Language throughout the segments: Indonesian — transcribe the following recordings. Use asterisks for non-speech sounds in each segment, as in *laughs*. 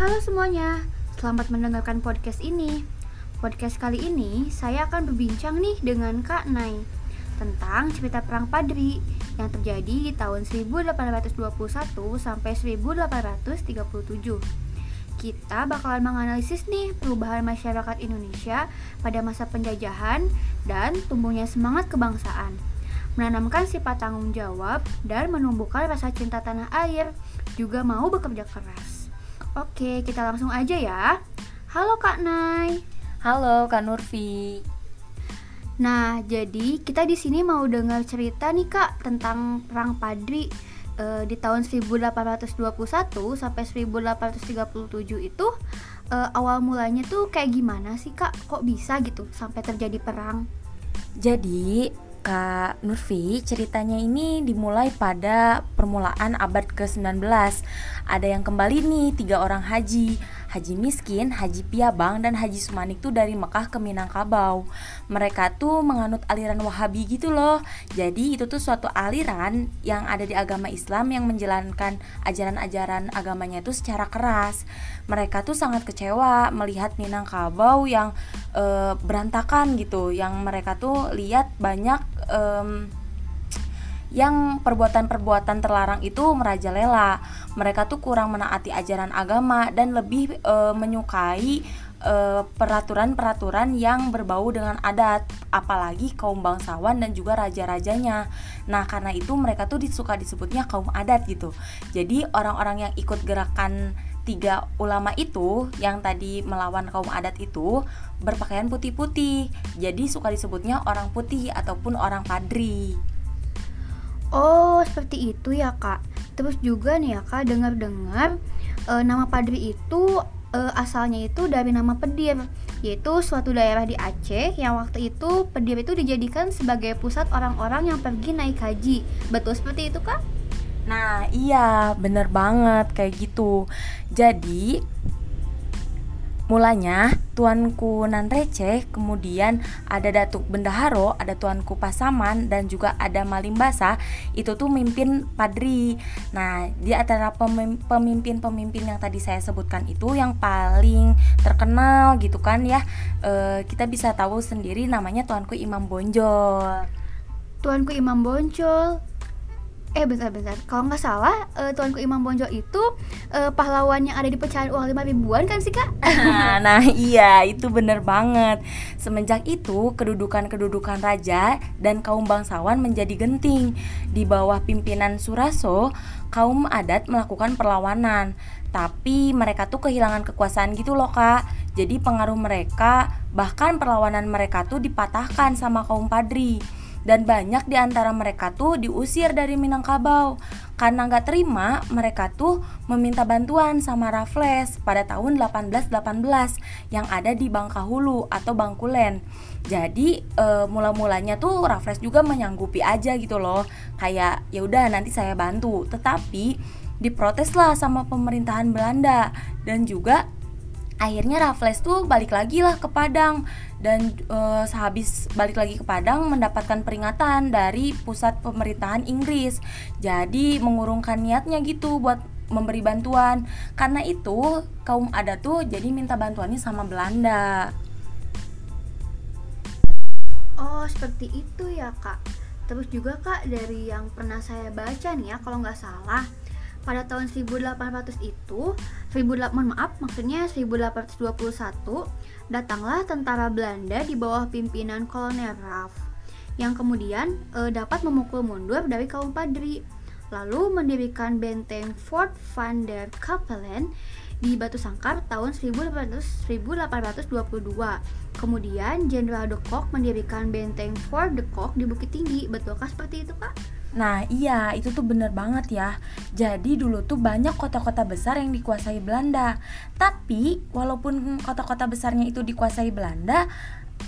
Halo semuanya, selamat mendengarkan podcast ini. Podcast kali ini saya akan berbincang nih dengan Kak Nai tentang cerita perang Padri yang terjadi di tahun 1821 sampai 1837. Kita bakalan menganalisis nih perubahan masyarakat Indonesia pada masa penjajahan dan tumbuhnya semangat kebangsaan menanamkan sifat tanggung jawab dan menumbuhkan rasa cinta tanah air, juga mau bekerja keras. Oke, kita langsung aja ya. Halo Kak Nay. Halo Kak Nurfi. Nah, jadi kita di sini mau dengar cerita nih Kak tentang perang Padri e, di tahun 1821 sampai 1837 itu e, awal mulanya tuh kayak gimana sih Kak? Kok bisa gitu sampai terjadi perang? Jadi Kak Nurfi, ceritanya ini dimulai pada permulaan abad ke-19. Ada yang kembali nih, tiga orang haji. Haji Miskin, Haji Piabang, dan Haji Sumanik tuh dari Mekah ke Minangkabau. Mereka tuh menganut aliran Wahabi gitu loh. Jadi itu tuh suatu aliran yang ada di agama Islam yang menjalankan ajaran-ajaran agamanya itu secara keras. Mereka tuh sangat kecewa melihat Minangkabau yang e, berantakan gitu, yang mereka tuh lihat banyak um, yang perbuatan-perbuatan terlarang itu merajalela. Mereka tuh kurang menaati ajaran agama dan lebih e, menyukai peraturan-peraturan yang berbau dengan adat, apalagi kaum bangsawan dan juga raja-rajanya. Nah, karena itu mereka tuh disuka disebutnya kaum adat gitu. Jadi orang-orang yang ikut gerakan tiga ulama itu yang tadi melawan kaum adat itu berpakaian putih-putih. Jadi suka disebutnya orang putih ataupun orang padri. Oh, seperti itu ya, Kak. Terus juga nih ya, Kak, dengar-dengar e, nama Padri itu e, asalnya itu dari nama Pedir, yaitu suatu daerah di Aceh yang waktu itu Pedir itu dijadikan sebagai pusat orang-orang yang pergi naik haji. Betul seperti itu, Kak? Nah, iya, bener banget kayak gitu. Jadi, Mulanya Tuanku Nan Receh, kemudian ada Datuk Bendaharo, ada Tuanku Pasaman dan juga ada Malimbasa itu tuh mimpin Padri. Nah, di antara pemimpin-pemimpin yang tadi saya sebutkan itu yang paling terkenal gitu kan ya. E, kita bisa tahu sendiri namanya Tuanku Imam Bonjol. Tuanku Imam Bonjol eh bentar-bentar kalau nggak salah uh, tuanku Imam Bonjol itu uh, pahlawan yang ada di pecahan uang lima ribuan kan sih kak? *laughs* nah iya itu bener banget. Semenjak itu kedudukan-kedudukan raja dan kaum bangsawan menjadi genting. Di bawah pimpinan Suraso kaum adat melakukan perlawanan. Tapi mereka tuh kehilangan kekuasaan gitu loh kak. Jadi pengaruh mereka bahkan perlawanan mereka tuh dipatahkan sama kaum padri dan banyak di antara mereka tuh diusir dari Minangkabau. Karena nggak terima mereka tuh meminta bantuan sama Raffles pada tahun 1818 yang ada di Bangkahulu atau Bangkulen. Jadi e, mula-mulanya tuh Raffles juga menyanggupi aja gitu loh. Kayak ya udah nanti saya bantu. Tetapi diprotes lah sama pemerintahan Belanda dan juga akhirnya Raffles tuh balik lagi lah ke Padang. Dan uh, sehabis balik lagi ke Padang mendapatkan peringatan dari pusat pemerintahan Inggris. Jadi mengurungkan niatnya gitu buat memberi bantuan. Karena itu kaum adat tuh jadi minta bantuannya sama Belanda. Oh seperti itu ya kak. Terus juga kak dari yang pernah saya baca nih ya kalau nggak salah pada tahun 1800 itu 1800 mohon maaf maksudnya 1821 datanglah tentara Belanda di bawah pimpinan Kolonel Raff yang kemudian e, dapat memukul mundur dari kaum Padri lalu mendirikan benteng Fort van der Kapellen di Batu Sangkar tahun 1800, 1822. Kemudian Jenderal de Kock mendirikan benteng Fort de Kock di Bukit Tinggi. Betulkah seperti itu, Kak? Nah iya itu tuh bener banget ya. Jadi dulu tuh banyak kota-kota besar yang dikuasai Belanda. Tapi walaupun kota-kota besarnya itu dikuasai Belanda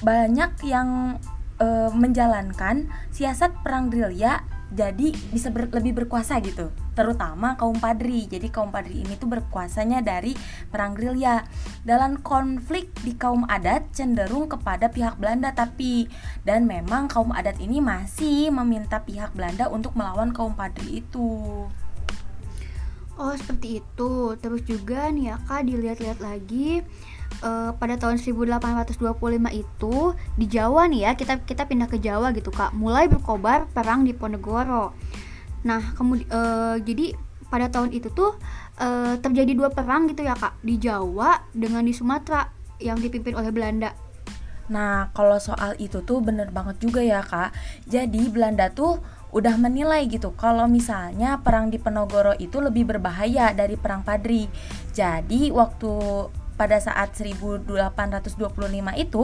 Banyak yang e, menjalankan siasat perang gerilya jadi bisa ber, lebih berkuasa gitu terutama kaum padri jadi kaum padri ini tuh berkuasanya dari perang gerilya dalam konflik di kaum adat cenderung kepada pihak Belanda tapi dan memang kaum adat ini masih meminta pihak Belanda untuk melawan kaum padri itu Oh seperti itu. Terus juga nih ya kak dilihat-lihat lagi uh, pada tahun 1825 itu di Jawa nih ya kita kita pindah ke Jawa gitu kak. Mulai berkobar perang di Ponegoro. Nah kemudian uh, jadi pada tahun itu tuh uh, terjadi dua perang gitu ya kak di Jawa dengan di Sumatera yang dipimpin oleh Belanda. Nah kalau soal itu tuh bener banget juga ya kak. Jadi Belanda tuh udah menilai gitu kalau misalnya perang di Penogoro itu lebih berbahaya dari perang Padri. Jadi waktu pada saat 1825 itu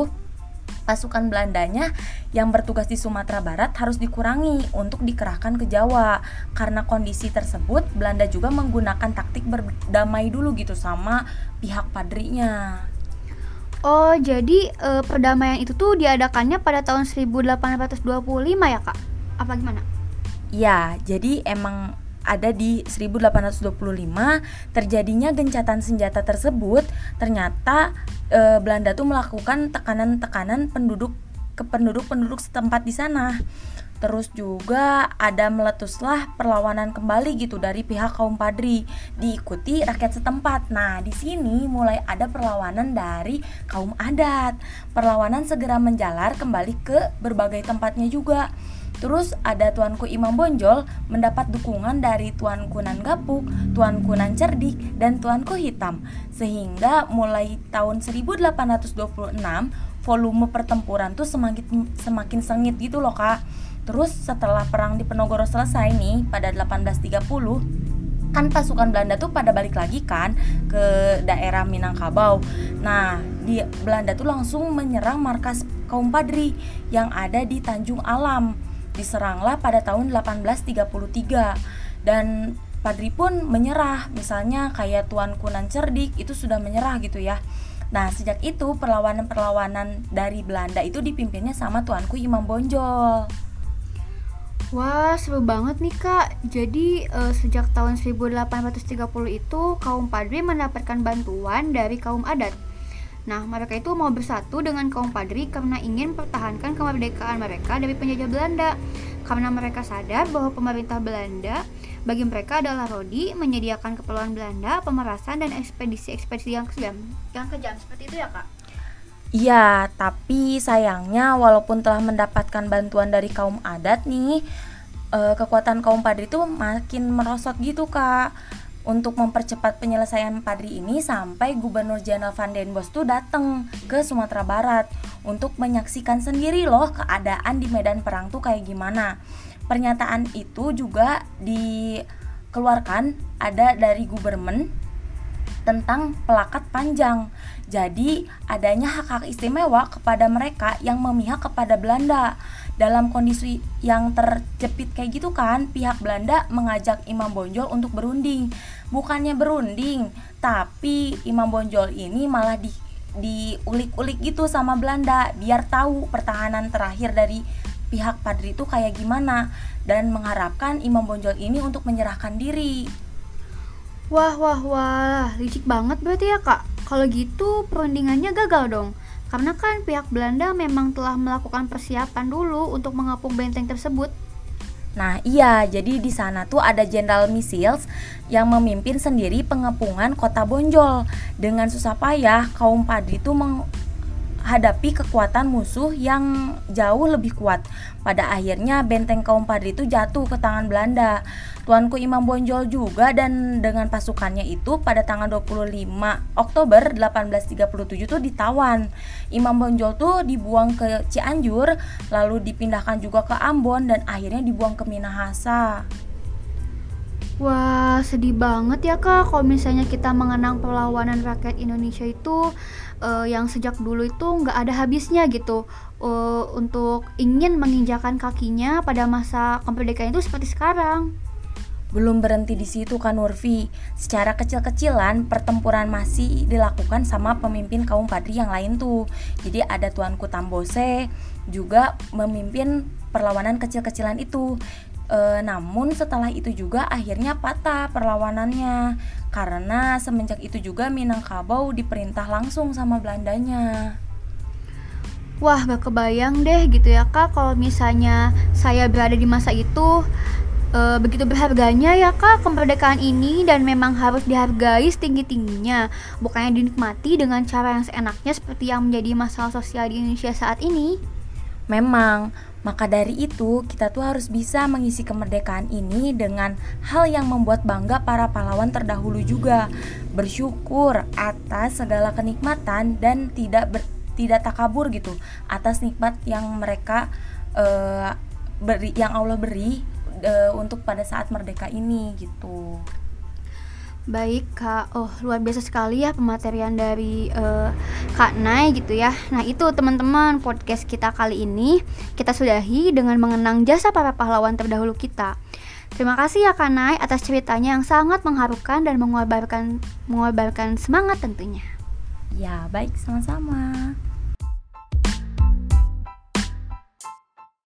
pasukan Belandanya yang bertugas di Sumatera Barat harus dikurangi untuk dikerahkan ke Jawa. Karena kondisi tersebut, Belanda juga menggunakan taktik berdamai dulu gitu sama pihak padrinya. Oh, jadi eh, perdamaian itu tuh diadakannya pada tahun 1825 ya, Kak? Apa gimana? Ya, jadi emang ada di 1825 terjadinya gencatan senjata tersebut ternyata e, Belanda tuh melakukan tekanan-tekanan penduduk ke penduduk-penduduk setempat di sana. Terus juga ada meletuslah perlawanan kembali gitu dari pihak kaum Padri diikuti rakyat setempat. Nah, di sini mulai ada perlawanan dari kaum adat. Perlawanan segera menjalar kembali ke berbagai tempatnya juga. Terus ada Tuanku Imam Bonjol mendapat dukungan dari Tuanku Nan Gapuk, Tuanku Nan Cerdik, dan Tuanku Hitam. Sehingga mulai tahun 1826 volume pertempuran tuh semakin semakin sengit gitu loh kak. Terus setelah perang di Penogoro selesai nih pada 1830 kan pasukan Belanda tuh pada balik lagi kan ke daerah Minangkabau. Nah, di Belanda tuh langsung menyerang markas kaum Padri yang ada di Tanjung Alam diseranglah pada tahun 1833 dan Padri pun menyerah misalnya kayak Tuan Kunan Cerdik itu sudah menyerah gitu ya. Nah sejak itu perlawanan-perlawanan dari Belanda itu dipimpinnya sama Tuanku Imam Bonjol. Wah seru banget nih kak. Jadi uh, sejak tahun 1830 itu kaum Padri mendapatkan bantuan dari kaum adat Nah, mereka itu mau bersatu dengan kaum Padri karena ingin pertahankan kemerdekaan mereka dari penjajah Belanda. Karena mereka sadar bahwa pemerintah Belanda bagi mereka adalah rodi, menyediakan keperluan Belanda, pemerasan dan ekspedisi-ekspedisi yang kejam. Yang kejam seperti itu ya, Kak? Iya, tapi sayangnya walaupun telah mendapatkan bantuan dari kaum adat nih, eh, kekuatan kaum Padri itu makin merosot gitu, Kak untuk mempercepat penyelesaian Padri ini sampai Gubernur Jenderal Van den Bosch tuh datang ke Sumatera Barat untuk menyaksikan sendiri loh keadaan di medan perang tuh kayak gimana. Pernyataan itu juga dikeluarkan ada dari gubernur tentang pelakat panjang. Jadi, adanya hak-hak istimewa kepada mereka yang memihak kepada Belanda. Dalam kondisi yang terjepit kayak gitu kan, pihak Belanda mengajak Imam Bonjol untuk berunding. Bukannya berunding, tapi Imam Bonjol ini malah di diulik-ulik gitu sama Belanda biar tahu pertahanan terakhir dari pihak Padri itu kayak gimana dan mengharapkan Imam Bonjol ini untuk menyerahkan diri. Wah, wah, wah, licik banget berarti ya kak. Kalau gitu perundingannya gagal dong. Karena kan pihak Belanda memang telah melakukan persiapan dulu untuk mengepung benteng tersebut. Nah, iya, jadi di sana tuh ada Jenderal Missiles yang memimpin sendiri pengepungan kota Bonjol. Dengan susah payah, kaum Padri itu menghadapi kekuatan musuh yang jauh lebih kuat. Pada akhirnya benteng kaum Padri itu jatuh ke tangan Belanda. Tuanku Imam Bonjol juga dan dengan pasukannya itu pada tanggal 25 Oktober 1837 tuh ditawan. Imam Bonjol tuh dibuang ke Cianjur, lalu dipindahkan juga ke Ambon dan akhirnya dibuang ke Minahasa. Wah, sedih banget ya kak kalau misalnya kita mengenang perlawanan rakyat Indonesia itu uh, yang sejak dulu itu nggak ada habisnya gitu uh, untuk ingin menginjakan kakinya pada masa kemerdekaan itu seperti sekarang. Belum berhenti di situ kan Nurfi. Secara kecil-kecilan pertempuran masih dilakukan sama pemimpin kaum Padri yang lain tuh. Jadi ada Tuanku Tambose juga memimpin perlawanan kecil-kecilan itu. E, namun setelah itu juga akhirnya patah perlawanannya. Karena semenjak itu juga Minangkabau diperintah langsung sama Belandanya. Wah, gak kebayang deh gitu ya kak kalau misalnya saya berada di masa itu e, begitu berharganya ya kak kemerdekaan ini dan memang harus dihargai setinggi-tingginya. Bukannya dinikmati dengan cara yang seenaknya seperti yang menjadi masalah sosial di Indonesia saat ini memang maka dari itu kita tuh harus bisa mengisi kemerdekaan ini dengan hal yang membuat bangga para pahlawan terdahulu juga bersyukur atas segala kenikmatan dan tidak ber, tidak takabur gitu atas nikmat yang mereka uh, beri yang Allah beri uh, untuk pada saat merdeka ini gitu. Baik Kak, oh luar biasa sekali ya pematerian dari uh, Kak Nai gitu ya. Nah itu teman-teman podcast kita kali ini Kita sudahi dengan mengenang jasa para pahlawan terdahulu kita. Terima kasih ya Kak Nai atas ceritanya yang sangat mengharukan dan mengobarkan, mengobarkan semangat tentunya. Ya baik sama-sama